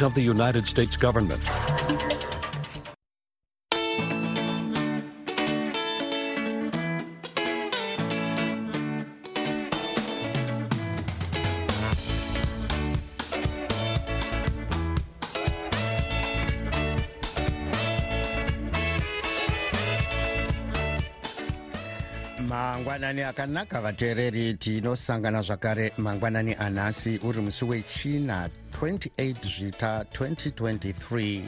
of the United States government. mangwanani akanaka vateereri tinosangana zvakare mangwanani anhasi uri musi wechina 28 zvita 2023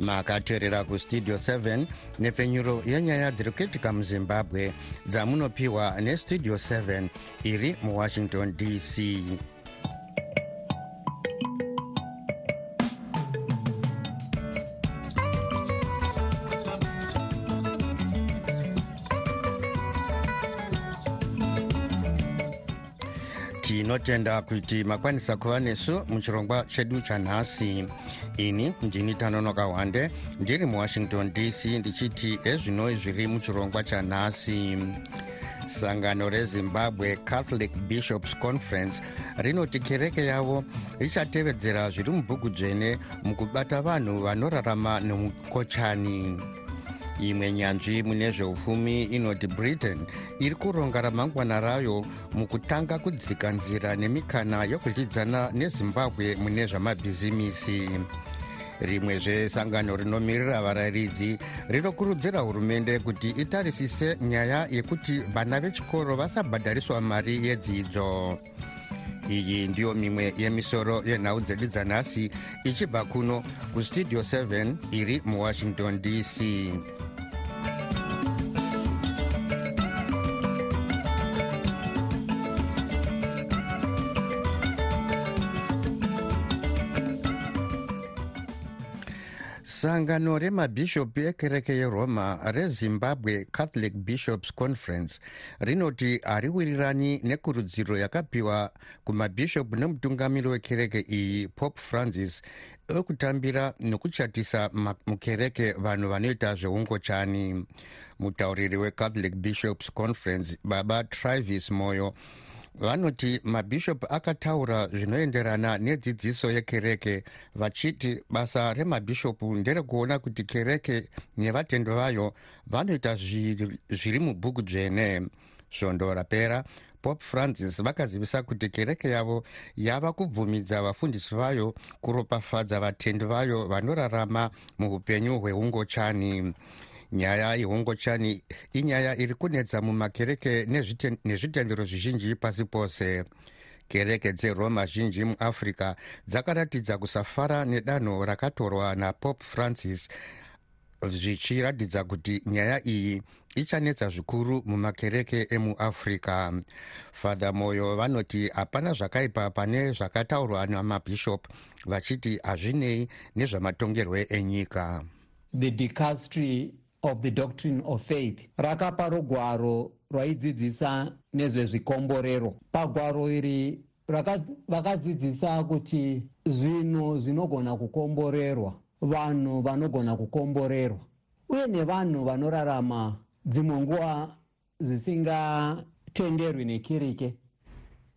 makateerera kustudio 7 nepfenyuro yenyaya dziri kuitika muzimbabwe dzamunopiwa nestudio 7 iri muwashington dc tinotenda kuti makwanisa kuva nesu muchirongwa chedu chanhasi. Ini ndini tanonoka hwande ndiri muwashington dc ndichiti ezvinoi zviri muchirongwa chanhasi. Sangano rezimbabwe catholic bishops conference rinoti kereke yavo richatevedzera zviri mubhuku dzvene mukubata vanhu vanorarama nemukochani imwe nyanzvi mune zveupfumi inoti britain iri kuronga ramangwana rayo mukutanga kudzika nzira nemikana yokudyidzana nezimbabwe mune zvamabhizimisi. Rimwezve sangano rinomirira varayiridzi rinokurudzira hurumende kuti itarisise nyaya yekuti vana vechikoro vasabhadhariswa mari yedzidzo. Iyi ndiyo mimwe yemisoro yenhau dzedu dzanhasi ichibva kuno kustudio 7 iri muwashington dc sangano remabhishopi ekereke yeroma rezimbabwe catholic bishops conference rinoti hariwirirani nekurudziro yakapiwa kumabhishopu nemutungamiri wekereke iyi pope francis ekutambira nekuchatisa mukereke vanhu vanoita zveungochani. Mutauriri wecatholic bishops conference baba travis moyo vanoti mabhishopu akataura zvinoenderana nedzidziso yekereke vachiti basa remabhishopu nderekuona kuti kereke nevatendwa vayo vanoita zviri mubhuku dzvene. Svondo rapera pope francis vakazivisa kuti kereke yavo yava kubvumidza vafundisi vayo kuropafadza vatendi vayo vanorarama muupenyu hweungochani nyaya yeungochani inyaya iri kunetsa mumakereke nezvitendero zvizhinji pasi pose. Kereke dzeroma zhinji muafrica dzakaratidza kusafara nedanho rakatorwa napope francis zvichiratidza kuti nyaya iyi ichanetsa zvikuru mumakereke emuafrica fadha moyo vanoti hapana zvakaipa pane zvakataurwa namabhishop vachiti hazvinei nezvamatongerwe enyika. The dicastery of the doctrine of faith. Rakapa rugwaro rwaidzidzisa nezvezvikomborero. Pagwaro iri vakadzidzisa kuti zvinhu zvinogona kukomborerwa vanhu vanogona kukomborerwa. Uye nevanhu vanorarama dzimwe nguva zvisingatenderwi nekirike.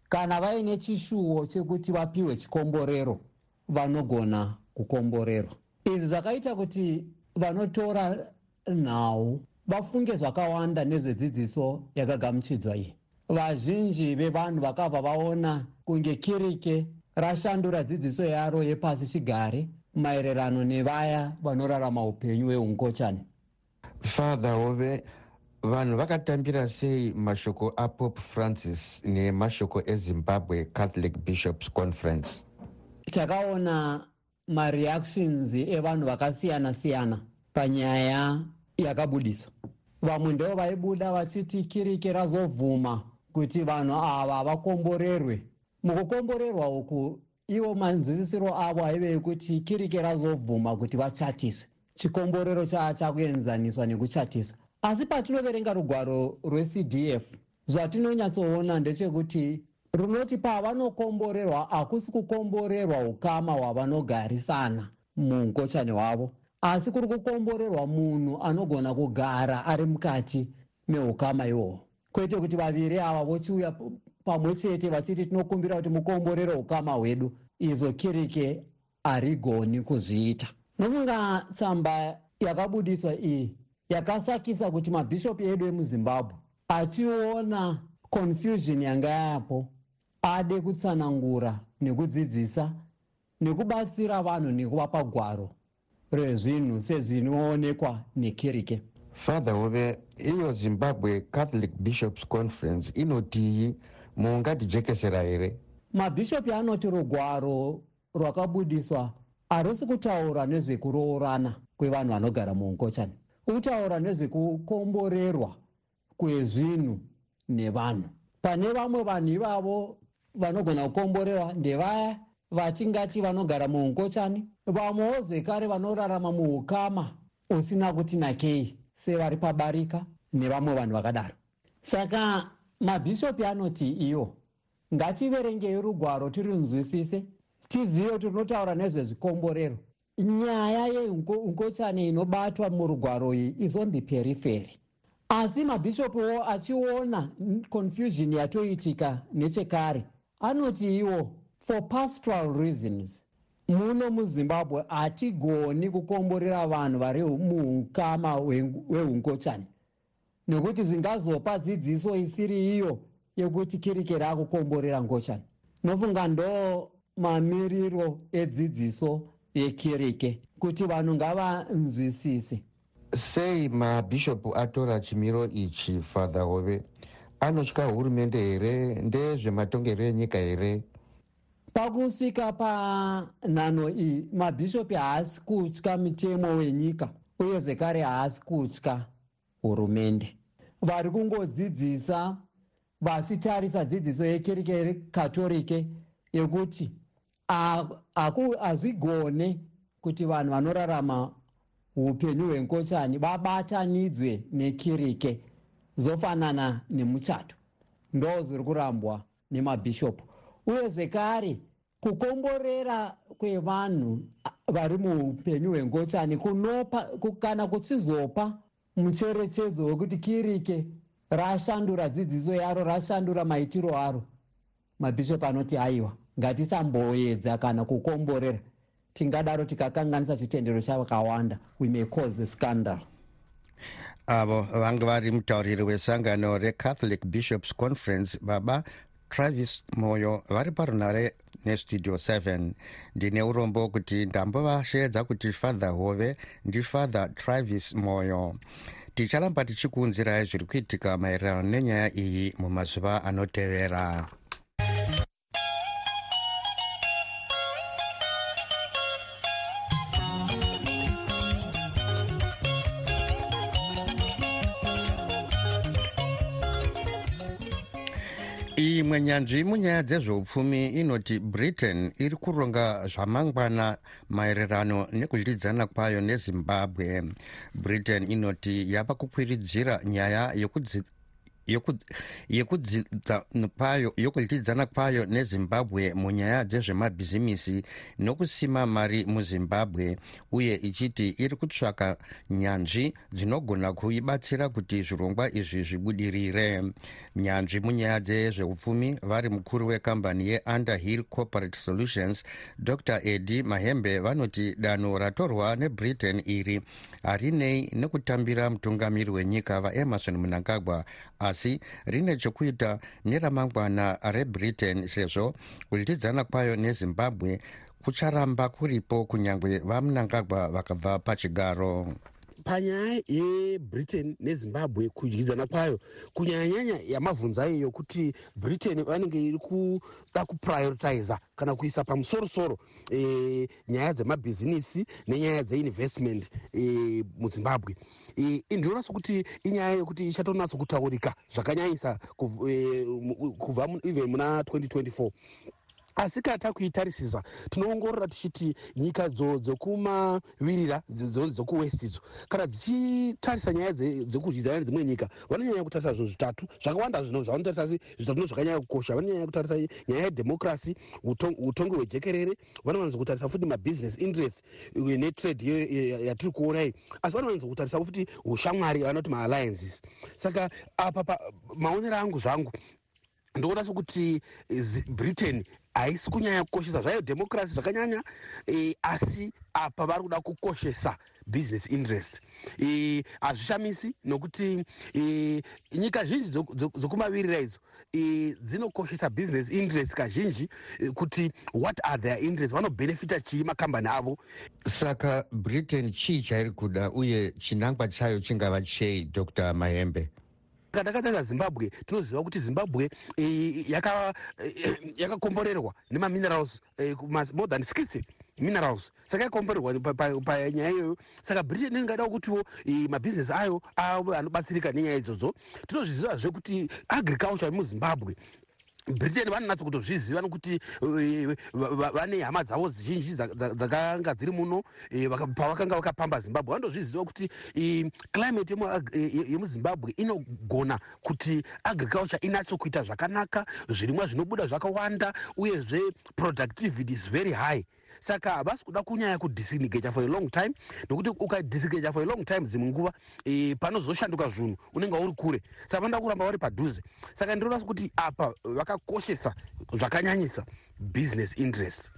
Kana vaine chishuwo chekuti vapiwe chikomborero vanogona kukomborerwa. Izvi zvakaita kuti vanotora nhau vafunge zvakawanda nezvedzidziso yakagamuchidzwa iyi. Vazhinji vevanhu vakabva vaona kunge kirike rashandura dzidziso yaro yepasi chigare maererano nevaya vanorarama upenyu hweungochani father hove vanhu vakatambira sei mashoko apope francis nemashoko ezimbabwe catholic bishops conference? Takaona mareactions evanhu vakasiyana-siyana panyaya yakabudiswa vamwe ndo vaibuda vachiti kirike razovhuma kuti vanhu ava vakomborerwe. Mukukomborerwa uku ivo manzwisisiro avo aive ekuti kirike razovhuma kuti vachatiswe. Chikomborero chachakuenzaniswa nekuchatiswa. Asi patinoverenga rugwaro rwecdf zvatinonyatsoona ndechekuti runoti pavanokomborerwa hakusi kukomborerwa ukama hwavanogarisana muungochani hwavo asi kuri kukomborerwa munhu anogona kugara ari mukati meukama ihwohwo kwete kuti vaviri ava vochiuya pamwe chete vachiti tinokumbira kuti mukomborere ukama hwedu. Izvo kirike harigoni kuzviita. Nofunga tsamba yakabudiswa iyi yakasakisa kuti mabhishopu edu emuzimbabwe achiona confusion yanga yapo ade kutsanangura nekudzidzisa nekubatsira vanhu nekuvapa gwaro rezvinhu sezvinoonekwa nekirike father hove iyo zimbabwe catholic bishops conference inotii mungatijekesera here? Mabhishopi anoti rugwaro rwakabudiswa harusi kutaura nezvekuroorana kwevanhu vanogara muungochani kutaura nezvekukomborerwa kwezvinhu nevanhu. Pane vamwe vanhu ivavo vanogona kukomborerwa ndevaya vatingati vanogara muungochani vamwewo zvekare vanorarama muukama usina kuti nakei sevari pabarika nevamwe vanhu vakadaro. Saka mabhishopi anoti iyo ngativerengei rugwaro tirinzwisise tizive kuti rinotaura nezvezvikomborero. Nyaya yeungochani inobatwa murugwaro iyi is on the periferi. Asi mabhishopiwo achiona confusion yatoitika nechekare anoti iwo for pastoral reasons muno muzimbabwe hatigoni kukomborera vanhu vari muukama weungochani nekuti zvingazopa dzidziso isiri iyo yekuti kirikeri akukomborera ngochani nofunga ndo mamiriro edzidziso yekirike kuti vanhu ngavanzwisise. Sei mabhishopu atora chimiro ichi father hove anotya hurumende here? Ndezvematongerwo enyika here pakusvika panhano iyi mabhishopi haasi kutya mitemo wenyika uye zvekare haasi kutya hurumende. Vari kungodzidzisa vachitarisa dzidziso yekereke rekatorike yekuti hazvigone kuti vanhu vanorarama upenyu hwenkochani vabatanidzwe nekirike zofanana nemuchato. Ndo zviri kurambwa nemabhishopu uye zvekare kukomborera kwevanhu vari muupenyu hwengochani kunopa kana kuchizopa mucherechedzo wekuti kirike rashandura dzidziso yaro rashandura maitiro aro. Mabhishopu anoti aiwa ngatisamboedza kana kukomborera. Tingadaro tikakanganisa chitendero chavakawanda we may cause scandal. Avo vanga vari mutauriri wesangano recatholic bishops conference baba travis moyo vari parunare nestudio 7 ndine urombo kuti ndambovasvedza kuti father hove ndifather travis moyo. Ticharamba tichikuunzirai zviri kuitika maererano nenyaya iyi mumazuva anotevera nyanzvi munyaya dzezveupfumi inoti britain iri kuronga zvamangwana maererano nekudyidzana kwayo nezimbabwe. Britain inoti yava kukwiridzira nyaya yekudyidzana kwayo nezimbabwe munyaya dzezvemabhizimisi nokusima mari muzimbabwe uye ichiti iri kutsvaka nyanzvi dzinogona kuibatsira kuti zvirongwa izvi zvibudirire. Nyanzvi munyaya dzezveupfumi vari mukuru wekambani yeunderhill corporate solutions dr. Edi mahembe vanoti danho ratorwa nebritain iri harinei nekutambira mutungamiri wenyika vaemarson mnangagwa asi rine chokuita neramangwana rebritain sezvo kudyidzana kwayo nezimbabwe kucharamba kuripo kunyange vamunangagwa vakabva pachigaro panyaya yebritain nezimbabwe kudyidzana kwayo. Kunyanyanyanya yamabvunzo ayo yokuti britain vanenge iri kuda kuprioritiza kana kuisa pamusorosoro e, nyaya dzemabhizinisi nenyaya dzeinvestment e, muzimbabwe. E, ndinoona sokuti inyaya yekuti ichatonatso zvakanyanyisa e, kubva even muna 2024 asi kana takuitarisisa tinoongorora tichiti nyika dzo dzekumavirira dzokuwest idzo kana dzichitarisa nyaya dzekudyidzana nedzimwe nyika vanonyanya kutarisa zvinhu zvitatu. Zvakawanda zvino zvavanotarisa zvitatu no zvakanyanya kukosha. Vanonyanya kutarisa nyaya yedhemokrasi utongi hwejekerere vanowanza kutarisa futi mabusiness interest netrade yatiri kuona iyi. Asi vanowanza kutarisa futi ushamwari vanoti maalliances. Saka apa maonero angu zvangu ndoona sokuti britain haisi kunyanya kukoshesa. Zvaiyo dhemokirasi zvakanyanya e, asi apa vari kuda kukoshesa business interest. Hazvishamisi e, nokuti e, nyika zhinji dzokumavirira idzo e, dzinokoshesa business interest kazhinji e, kuti what are their interest vanobhenefita chii makambani avo? Saka britain chii chairi kuda uye chinangwa chayo chingava chei dr. Mahembe kana takatarisa zimbabwe tinoziva kuti zimbabwe yakakomborerwa nemaminerals more than sixty minerals. Saka yakomborerwa panyaya iyoyo. Saka britain ingadawo kutiwo mabhizinesi ayo ave anobatsirika nenyaya idzodzo. Tinozvizivazve kuti agriculture yemuzimbabwe britain vanonatso kutozviziva nokuti vane hama dzavo zhinji dzakanga dziri muno pavakanga vakapamba zimbabwe. Vanotozviziva kuti climate yemuzimbabwe inogona kuti agriculture inatso kuita zvakanaka zvirimwa zvinobuda zvakawanda uyezve productivity is very high saka havasi kuda kunyanya kudisengage for a long time nokuti ukadisengage for a long time dzimwe nguva e, panozoshanduka zvinhu unenge uri kure. Saka vanoda kuramba vari padhuze. Saka ndinoona sekuti apa vakakoshesa zvakanyanyisa business interest.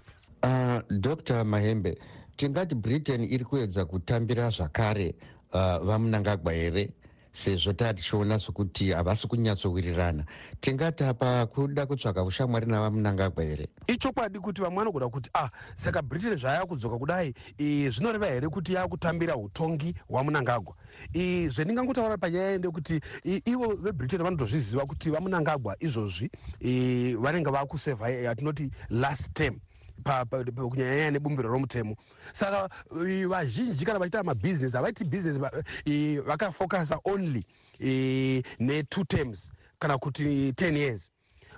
Uh, dr mahembe tingati britain iri kuedza kutambira zvakare uh, vamunangagwa here sezvo taa tichiona sokuti havasi kunyatsowirirana. Tingati apa kuda kutsvaka ushamwari navamunangagwa here? Ichokwadi kuti vamwe vanogona kuti ah saka britain zvaya kudzoka kudai zvinoreva here kuti yakutambira utongi hwamunangagwa zvendingangotaura panyaya ndekuti ivo vebritain vanotozviziva kuti vamunangagwa izvozvi vanenge vakusevha yatinoti last term kunyanyanya nebumbiro romutemo. Saka vazhinji kana vachiita mabhizinesi havaiti bhizinesi vakafocasa only ne2 terms kana kuti 10 years.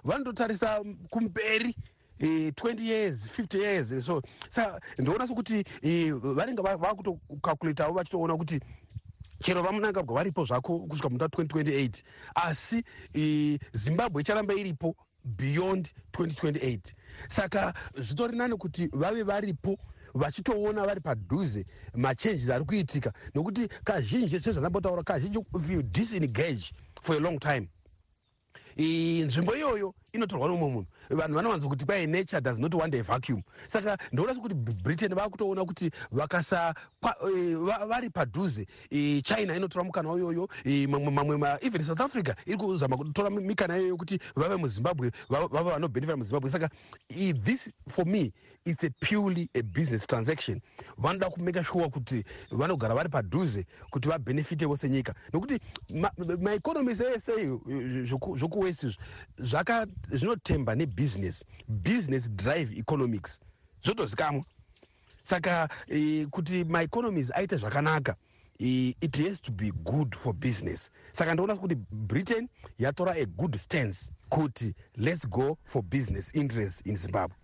Vanototarisa kumberi 20 years 50 years so saka ndoona sokuti vanenge vakutokakuletawo vachitoona kuti chero vamunangagwa varipo zvako kusvika muna 2028 asi zimbabwe icharamba iripo beyond 2028 saka zvitori nani kuti vave varipo vachitoona vari padhuze machanges ari kuitika nokuti kazhinji sezvandambotaura kazhinji if you disengage for a long time. Nzvimbo iyoyo inotorwa nomwe munhu. Vanhu vanowanza kuti kwai nature does not want a vacuum. Saka ndoona sekuti britain vakutoona kuti vakasa e, vari padhuze e, china inotora mukana iyoyo e, mamwe even south africa iri kuzama kutora mikana iyoyo kuti vave muzimbabwe vave vanobhenefita muzimbabwe. Saka this for me it's a purely a business transaction. Vanoda kumeka sure kuti vanogara vari padhuze kuti vabhenefitewo senyika nokuti maeconomies ese zvokuwest izvi zvinotemba nebusiness business drive economics zvotozikamwa saka e, kuti maeconomies aite zvakanaka e, it has to be good for business. Saka ndoona kuti britain yatora a good stance kuti let's go for business interest in zimbabwe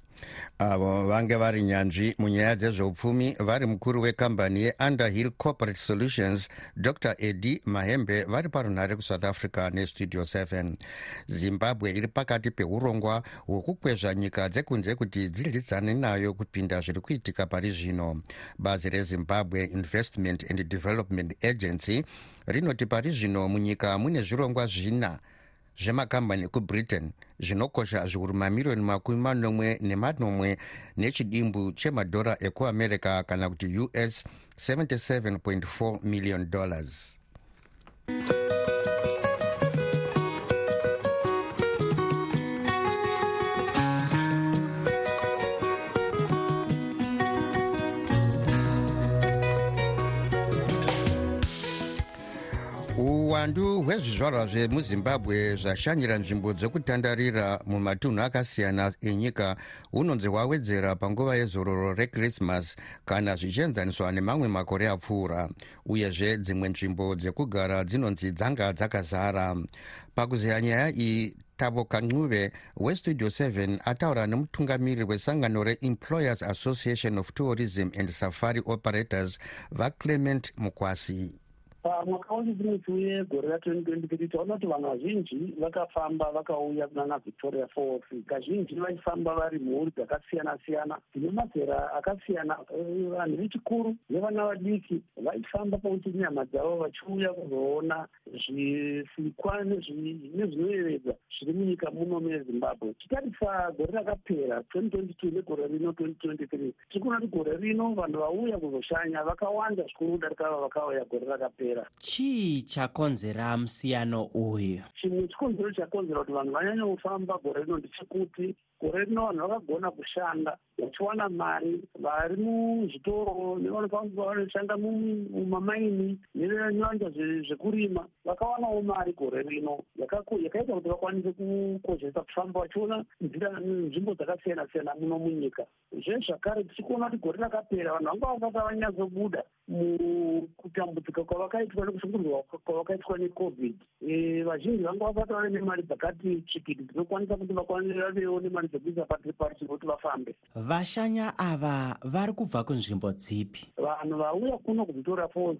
avo vange vari nyanzvi munyaya dzezveupfumi vari mukuru wekambani yeunderhill corporate solutions dr. Edi mahembe vari parunhare kusouth africa nestudio 7 zimbabwe iri pakati peurongwa hwekukwezva nyika dzekunze kuti dzidyidzane nayo kupinda zviri kuitika pari zvino. Bazi rezimbabwe investment and development agency rinoti pari zvino munyika mune zvirongwa zvina zvemakambani ekubritain zvinokosha zviuru mamiriyoni makumi manomwe nemanomwe nechidimbu chemadhora ekuamerica kana kuti us 77.4 million dollars uwandu hwezvizvarwa zvemuzimbabwe zvashanyira nzvimbo dzekutandarira mumatunhu akasiyana enyika hunonzi hwawedzera panguva yezororo rekrismas kana zvichienzaniswa nemamwe makore apfuura uyezve dzimwe nzvimbo dzekugara dzinonzi dzanga dzakazara. Pakuzeya nyaya iyi tabo kancuve westudio 7 ataura nemutungamiriri wesangano reemployers association of tourism and safari operators vaclement mukwasi pamwaka wechipirichi wegore ra2023 taona kuti vanhu vazhinji vakafamba vakauya kunana victoria falls. Kazhinji vachifamba vari mhuri dzakasiyana-siyana dzine mazera akasiyana vanhu vechikuru nevana vadiki vaifamba pakuti nyama dzavo vachiuya kuzoona zvisikwa nezvinoyevedza zviri munyika muno mezimbabwe. Titarisa gore rakapera 2022 negore rino 2023 tiri kuona kuti gore rino vanhu vauya kuzoshanya vakawanda zvikuru kudarika ava vakauya gore rakapera chii chakonzera musiyano uyu? Chimwe chikonzero chakonzera kuti vanhu vanyanya kufamba gore rino ndechekuti gore rino vanhu vakagona kushanda vachiwana mari. Vari muzvitoro nevanofambavanoshanda mumamaini nevanywanja zvekurima vakawanawo mari gore rino yakaita kuti vakwanise kukozhesa kufamba vachiona nzvimbo dzakasiyana siyana muno munyika. Zvezvakare tichikuona kuti gore rakapera vanhu vanga vasati vanyatsobuda mukutambudzika kwavakaitwa nekushungurwa kwavakaitwa necovid. E, vazhinji vanga vasati vave nemari dzakati tsvikiti dzinokwanisa kuti vavewo nemari dzekuisa patiriparichi kuti vafambe. Vashanya ava vari kubva kunzvimbo dzipi? Vanhu vauya kuno kuvictoria falls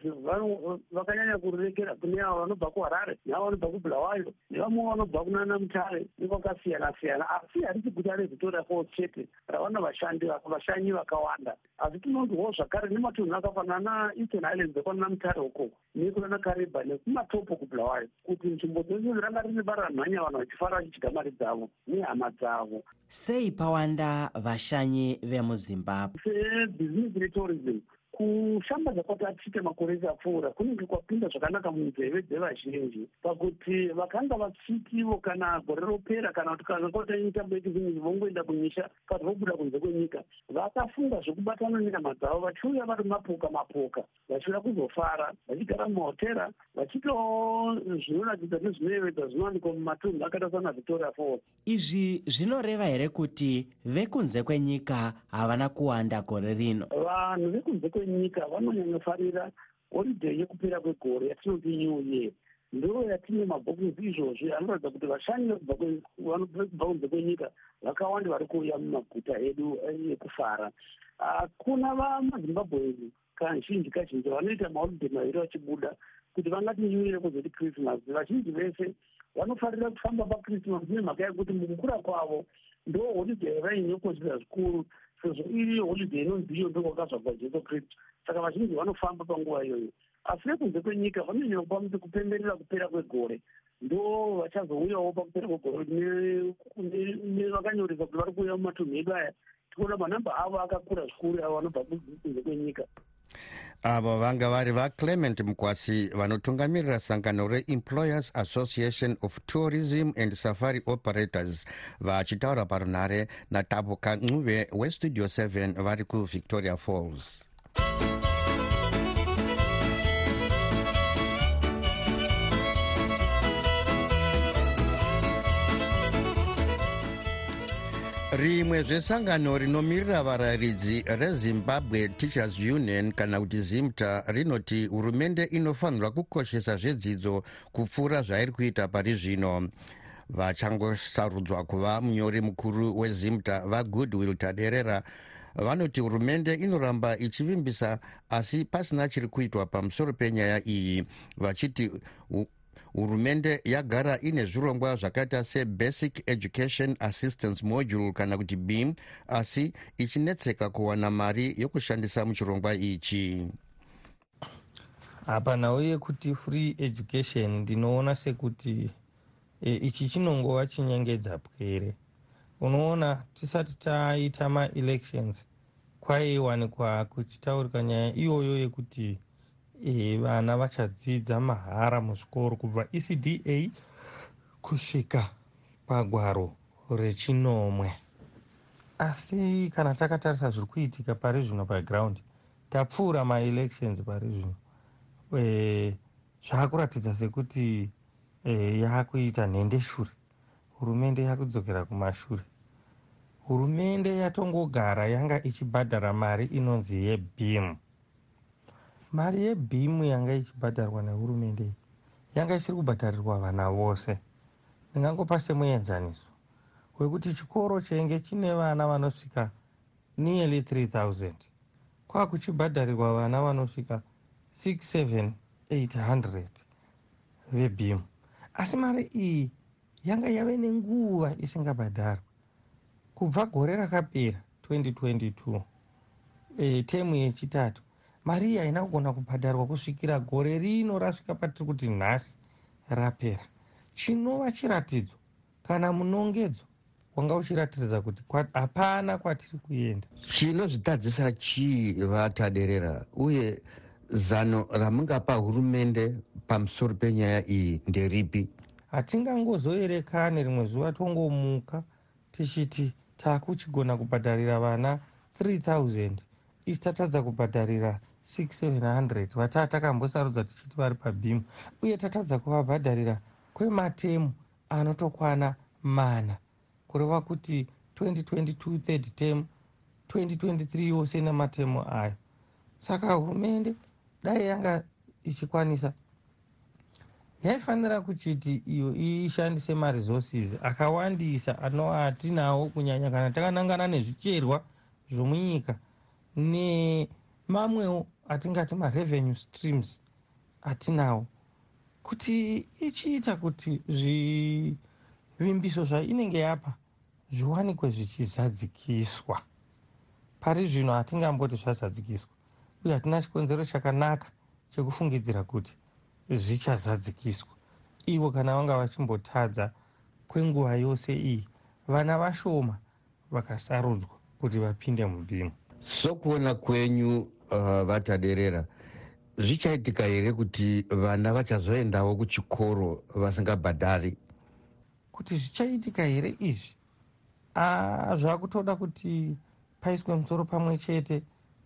vakanyanya kurekera kune avo vanobva kuharare neavo vanobva kubulawayo nevamwe vanobva kunana mutare nekwakasiyana siyana asi harisi guta revictoria falls chete ravana vashandi vashanyi vakawanda. Asi tinonzwawo zvakare nematunhu akafanana eastern highlands ekwanana mutare ukoko nekunana kareba nekumatopo kubulawayo kuti nzvimbo dzose dziranga rine baranhanya vanhu vachifara vachidya mari dzavo nehama dzavo sei pawanda vashanyi vemuzimbabwe? Sebusiness retourism kushambadza kwati atiite makore ese apfuura kunenge kwapinda zvakanaka munzeve dzevazhinji. Pakuti vakanga vachitivo kana gore ropera kana kuti kana kwaita mitambo yekizingi vongoenda kunyisha kana vobuda kunze kwenyika vakafunga zvekubatana nenyama dzavo vachiuya vari mapoka mapoka vachiuya kuzofara vachigara mumahotera vachitawo zvinoratidza nezvinoyevedza zvinowanikwa mumatunhu akaita sana victoria falls. Izvi zvinoreva here kuti vekunze kwenyika havana kuwanda gore rino? Vanhu vekunze kwenyika venyika vanonyanyofarira holidhey yekupera kwegore yatinoti new year ndo yatine mabhokusi izvozvi anoratidza kuti vashanyi vanobva kunze kwenyika vakawanda vari kuuya mumaguta edu ekufara kuna vamazimbabwe kazhinji kazhinji vanoita maholidhey maviri vachibuda kuti vangati new year kuzoti christmas. Vazhinji vese vanofarira kufamba pachristmas nemhaka yekuti mukukura kwavo ndo holidhey vainyokoshesa zvikuru sezvo iri holidhey inonzi iyo ndokwakazvagwa jesu kristu. Saka vazhinji vanofamba panguva iyoyo. Asi nekunze kwenyika vanonyopa muti kupemberera kupera kwegore. Ndo vachazouyawo pakupera kwegore nevakanyoresa kuti vari kuuya mumatunhu edu aya. Tikuona manhamba avo akakura zvikuru avo vanobva kunze kwenyika avo vanga vari vaclement mukwasi vanotungamirira sangano reemployers association of tourism and safari operators vachitaura parunhare natabuka ncuve westudio 7 vari kuvictoria falls rimwe zvesangano rinomirira varayiridzi rezimbabwe teachers union kana kuti zimta rinoti hurumende inofanirwa kukoshesa zvedzidzo kupfuura zvairi kuita pari zvino. Vachangosarudzwa kuva munyori mukuru wezimta vagoodwill taderera vanoti hurumende inoramba ichivimbisa asi pasina chiri kuitwa pamusoro penyaya iyi vachiti hurumende yagara ine zvirongwa zvakaita sebasic education assistance module kana kuti beam asi ichinetseka kuwana mari yokushandisa muchirongwa ichi. Hapana uye kuti free education ndinoona sekuti e, ichi chinongova chinyengedza pwere. Unoona tisati taita maelections kwaiwanikwa kuchitaurika nyaya iyoyo yekuti e, vana vachadzidza mahara muzvikoro kubva ecda kusvika pagwaro rechinomwe. Asi kana takatarisa zviri kuitika pari zvino paground tapfuura maelections pari zvino e, zvaakuratidza sekuti e, yaakuita nhendeshure hurumende yakudzokera kumashure. Hurumende yatongogara yanga ichibhadhara mari inonzi yebhimu mari yebhimu yanga ichibhadharwa nehurumende yanga isiri kubhadharirwa vana vose. Ndingangopa semuenzaniso wekuti chikoro chenge chine vana vanosvika nearly 3000 kwaa kuchibhadharirwa vana vanosvika 67 800 vebhimu. Asi mari iyi yanga yave nenguva isingabhadharwa. Kubva gore rakapera 2022 e, temu yechitatu mari iyi haina kugona kubhadharwa kusvikira gore rino rasvika patiri kuti nhasi rapera. Chinova chiratidzo kana munongedzo wanga uchiratidza kuti hapana kwatiri kuenda. Chinozvitadzisa chii vataderera? Uye zano ramungapa hurumende pamusoro penyaya iyi nderipi? Hatingangozoerekane rimwe zuva tongomuka tichiti taakuchigona kubhadharira vana 3000 isi tatadza kubhadharira 6700 vataa takambosarudza tichiti vari pabhimu. Uye tatadza kuvabhadharira kwematemu anotokwana mana kureva kuti 2022 third term 2023 yose nematemu ayo. Saka hurumende dai yanga ichikwanisa. Yaifanira kuchiti iyo ishandise maresources akawandisa anova atinawo kunyanya kana takanangana nezvicherwa zvomunyika nemamwewo atingati marevenue streams atinawo. Kuti ichiita kuti zvivimbiso zvainenge yapa zviwanikwe zvichizadzikiswa. Pari zvino hatingamboti zvazadzikiswa uye hatina chikonzero chakanaka chekufungidzira kuti zvichazadzikiswa. Ivo kana vanga vachimbotadza kwenguva yose iyi vana vashoma vakasarudzwa kuti vapinde mubhimu sokuona kwenyu vataderera. Zvichaitika here kuti vana vachazoendawo kuchikoro vasingabhadhari? Kuti zvichaitika here izvi? Zvakutoda kuti paiswe musoro pamwe chete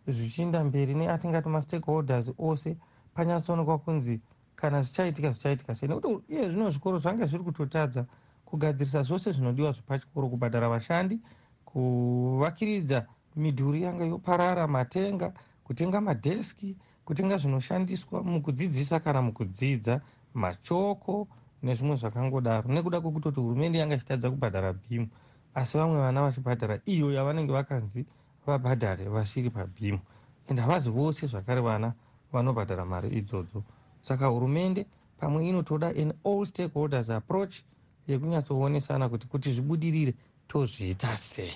zvichiinda mberi neatingati mastakeholders ose panyatsoonekwa kunzi kana zvichaitika zvichaitika sei. Nekuti iye zvino zvikoro zvange zviri kutotadza kugadzirisa zvose zvinodiwa zvepachikoro kubhadhara vashandi kuvakiridza midhuri yange yoparara matenga kutenga madheski kutenga zvinoshandiswa mukudzidzisa kana mukudzidza machoko nezvimwe zvakangodaro. Nekuda kwekutoti hurumende yanga ichitadza kubhadhara bhimu asi vamwe vana vachibhadhara iyo yavanenge vakanzi vabhadhare vasiri pabhimu. Ende havazi vose zvakare vana vanobhadhara mari idzodzo. Saka hurumende pamwe inotoda an all stakeholders approach yekunyatsooonesana kuti kuti zvibudirire tozviita sei.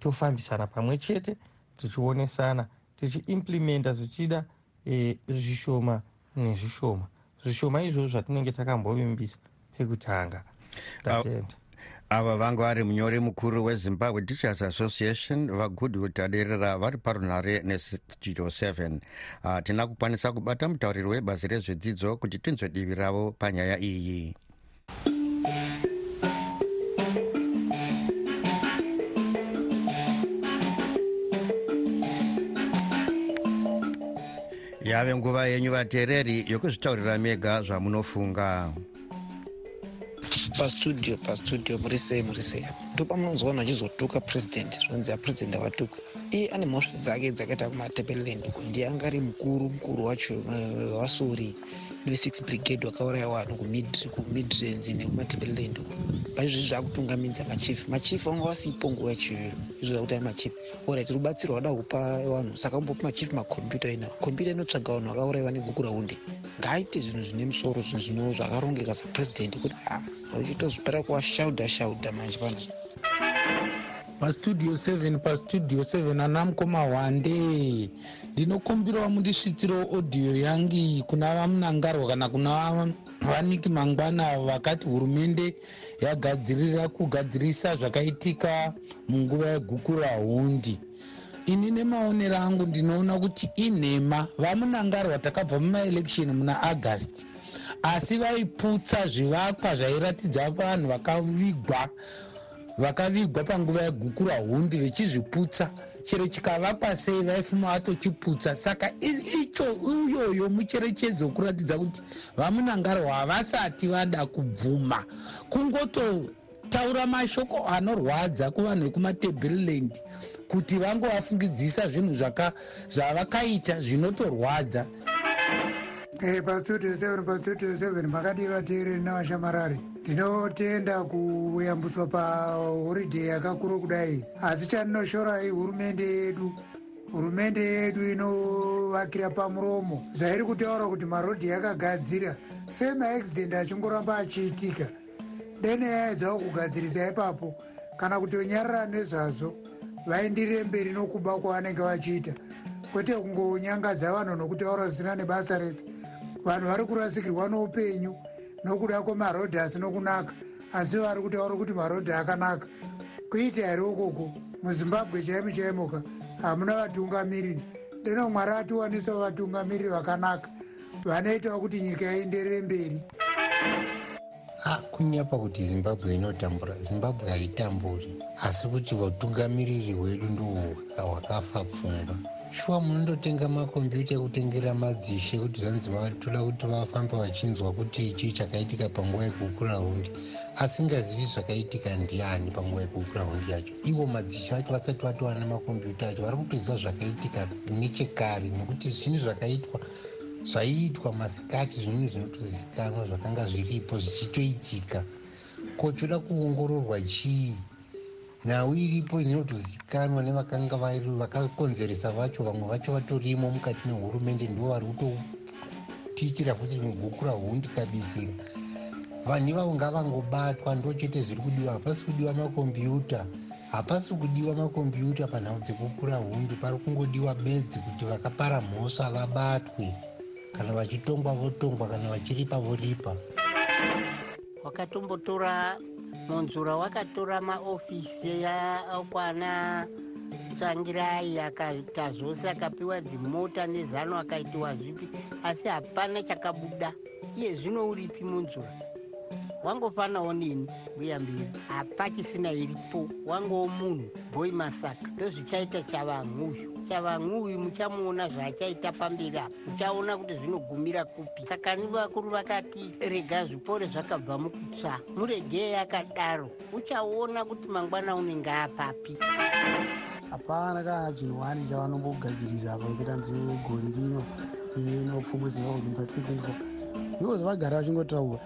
Tofambisana pamwe chete tichionesana tichiimplimenta zvichida e, zvishoma nezvishoma. Zvishoma izvozvo zvatinenge takambovimbisa pekutanga. Tatenda ava vanga vari munyori mukuru wezimbabwe teachers association vagudwood aderera vari parunhare nestudio 7 hatina uh, kukwanisa kubata mutauriri webazi rezvedzidzo kuti tinzwe divi ravo panyaya iyi yave nguva yenyu vateereri yokuzvitaurira mega zvamunofunga. Pastudio pastudio muri sei muri sei ndopamunonzwa vanhu vachizotuka purezidendi zvinonzi apurezidendi avatukwa iye ane mhosva dzake dzakaita kumatebeleland uko ndiye anga ari mukuru mukuru wacho eh, wasori ve6 brigade wakauraya vanhu kumidlands nekumatebeleland uko paizvozvi zvaakutungamidza machief machief vanga vasipo nguva yachoyoyo izvo zvakuti ai machief. Orit rubatsiro wada kupa vanhu saka umbopa machief makombyuta ina kombyuta inotsvaga vanhu vakaurayiwa negukuraunde ngaaite zvinhu zvine musoro zvinhu zvino zvakarongeka sapurezidendi kuti a uchitozvipera kuwashaudha shaudha manje pano pastudio 7 pastudio 7 ana mukoma hwande ndinokumbirawo mundisvitsiro audio yangi kuna vamunangarwa kana kuna vaniki mangwana vakati hurumende yagadzirira kugadzirisa zvakaitika munguva yegukura hundi ini nemaonero angu ndinoona kuti inhema. Vamunangarwa takabva mumaelekshoni muna august asi vaiputsa zvivakwa zvairatidza vanhu vakavigwa vakavigwa panguva yegukura hundi vechizviputsa. Chero chikavakwa sei vaifuma vatochiputsa. Saka icho uyoyo mucherechedzo wekuratidza kuti vamunangarwa havasati vada kubvuma. Kungototaura mashoko anorwadza kuvanhu vekumatebheriland kuti vangovafungidzisa zvinhu zvavakaita zvinotorwadza. Hey, pastudio 7 pastudio 7 makadii vateereri navashamarari ndinotenda kuyambuswa pahoriday yakakuru kudai. Asi chandinoshora ihurumende yedu. Hurumende yedu inovakira pamuromo. Zvairi kutaura kuti marodhi yakagadzira sei maaccident achingoramba achiitika. Dai nenyaya dzavo kugadzirisa ipapo kana kutonyarara nezvazvo vaendirire mberi nokuba kwavanenge vachiita. Kwete kungonyangadza vanhu nokutaura zvisina nebasa rese. Vanhu vari kurasikirwa noupenyu nokuda kwemarodhi asino kunaka asi vari kutaura kuti marodhi akanaka. Kuita here ukoko? Muzimbabwe chaimo chaimoka hamuna vatungamiriri deno mwari atiwanisawo vatungamiriri vakanaka. Vanoitawo kuti nyika ienderere mberi. Kunyapa kuti zimbabwe inotambura. Zimbabwe haitamburi. Asi kuti vatungamiriri hwedu ndohwo hwakafa pfungwa shuwa munondotenga makombiyuta ekutengera madzishe kuti zvanzi vatoda kuti vafamba vachinzwa kuti ichii chakaitika panguva yekukuraundi asingazivi zvakaitika ndiani panguva yekukuraundi yacho. Ivo madzishe acho vasati vatowana makombiyuta acho vari kutoziva zvakaitika nechekare nekuti zvinhu zvakaitwa zvaiitwa masikati zvinhu zvinotozivikanwa zvakanga zviripo zvichitoitika. Kochoda kuongororwa chii nhau iripo inotozikanwa nevakanga vakakonzeresa vacho vamwe vacho vatorimo mukati mehurumende ndo vari kutotiitira futi mugukura hundi kabisira vanhu ivavo ngavangobatwa ndo chete zviri kudiwa hapasi kudiwa makombiyuta. Hapasi kudiwa makombiyuta panhau dzekukura hundi pari kungodiwa bedzi kuti vakapara mhosva vabatwe. Kana vachitongwa votongwa kana vachiripa voripa. Wakatombotora munzura wakatora maofisi akwana tsvangirai akaita zvose akapiwa dzimota nezano akaitiwa zvipi asi hapana chakabuda. Iye zvino uripi munzura? Wangofanawo nini? Mbuya mbiri hapachisina iripo. Wangowo munhu bhoi masaka. Ndozvichaita chavamhuyu chavamhuyu muchamuona zvaachaita pamberi apo muchaona kuti zvinogumira kupi. Saka ni vakuru vakati rega zvipore zvakabva mukutsva muregei akadaro. Uchaona kuti mangwana unenge apapi hapana kana chinhu wani chavanombogadzirisa apa gori rino. Nopfumwe zimbabwe mumbatwe 24 ndo zvavagara vachingotaura.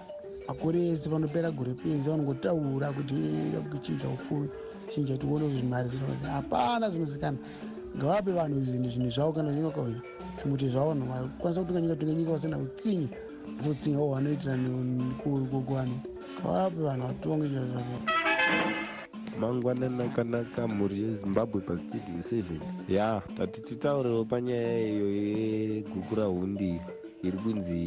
Makore ese panopera gore pezi vanongotaura kuti chinja upfumi chinja tione kuti hapana zvinozikana ngavape vanhu zvinhu zvinhu zvavo kana uchinga kaini zvimuti zvavo kwanisa kutunga nyika tunga nyika vasina kutsinye atotsinga wo vanoitira kuvanhu ngavape vanhu vatonge chazvavo mangwana nakanaka mhuri yezimbabwe pastudio 7 ya tati titaurewo panyaya iyo yegukura hundi iri kunzi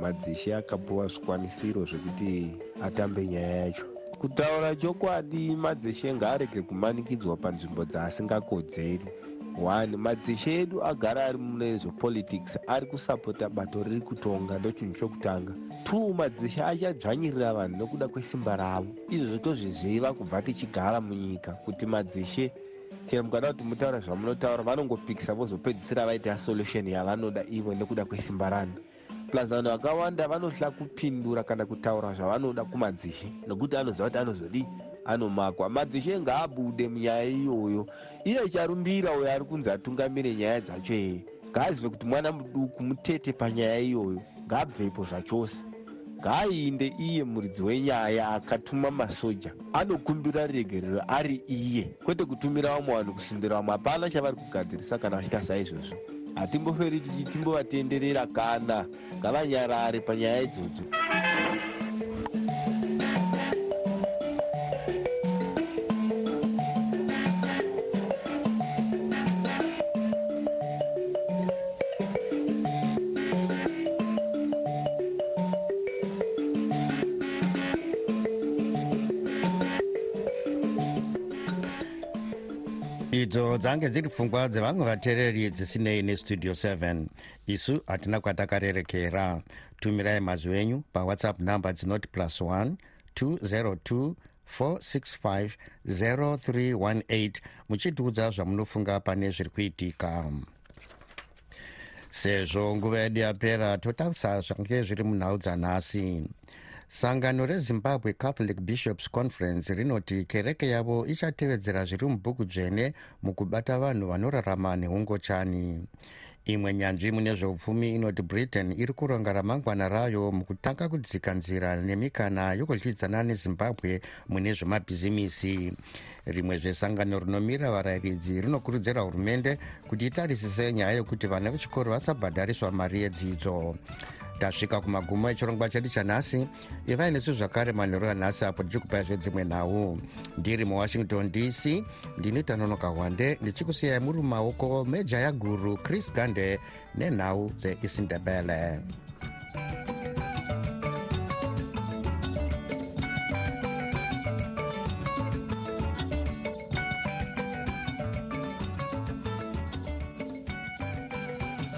madzishe akapiwa zvikwanisiro zvekuti atambe nyaya yacho kutaura chokwadi madzishe ngaarege kumanikidzwa panzvimbo dzaasingakodzeri. One madzishe edu agara ari mune zvepolitics ari kusapota bato riri kutonga ndochinhu chokutanga. Two madzishe achadzvanyirira vanhu nokuda kwesimba ravo. Izvo tozviziva kubva tichigara munyika kuti madzishe chero mukada kuti mutaura zvamunotaura vanongopikisa vozopedzisira vaita solution yavanoda ivo nekuda kwesimba rano plus vanhu vakawanda vanohla kupindura kana kutaura zvavanoda kumadzishe nokuti anoziva kuti anozodii anomakwa. Madzishe ngaabude munyaya iyoyo. Iye charumbira uyo ari kunzi atungamire nyaya dzacho eye ngaazive kuti mwana muduku mutete panyaya iyoyo. Ngaabvepo zvachose. Ngaainde iye muridzi wenyaya akatuma masoja. Anokumbira regerero ari iye. Kwete kutumira vamwe vanhu kusundira vamwe hapana chavari kugadzirisa kana vachiita saizvozvo hatimboferi tichi timbovatenderera kana. Ngavanyarare panyaya idzodzo dzange dziri pfungwa dzevamwe vateereri dzisinei nestudio 7 isu hatina kwatakarerekera. Tumirai mazwi enyu pawhatsapp number dzinoti plus 1 202 465 0318 muchitiudza zvamunofunga pane zviri kuitika. Sezvo nguva yedu yapera totarisa zvange zviri munhau dzanhasi sangano rezimbabwe catholic bishops conference rinoti kereke yavo ichatevedzera zviri mubhuku dzvene mukubata vanhu vanorarama neungochani imwe nyanzvi mune zveupfumi inoti britain iri kuronga ramangwana rayo mukutanga kudzika nzira nemikana yokudyidzana nezimbabwe mune zvemabhizimisi. Rimwe zvesangano rinomira varayiridzi rinokurudzira hurumende kuti itarisise nyaya yokuti vana vechikoro vasabhadhariswa mari yedzidzo tasvika kumagumo echirongwa chedu chanhasi. Ivai nesu zvakare manheru anhasi apo tichikupai zvedzimwe nhau. Ndiri muwashington dc ndini tanonoka hwande ndichikusiyai muri mumaoko mejaya guru chris gande nenhau dzeisindebele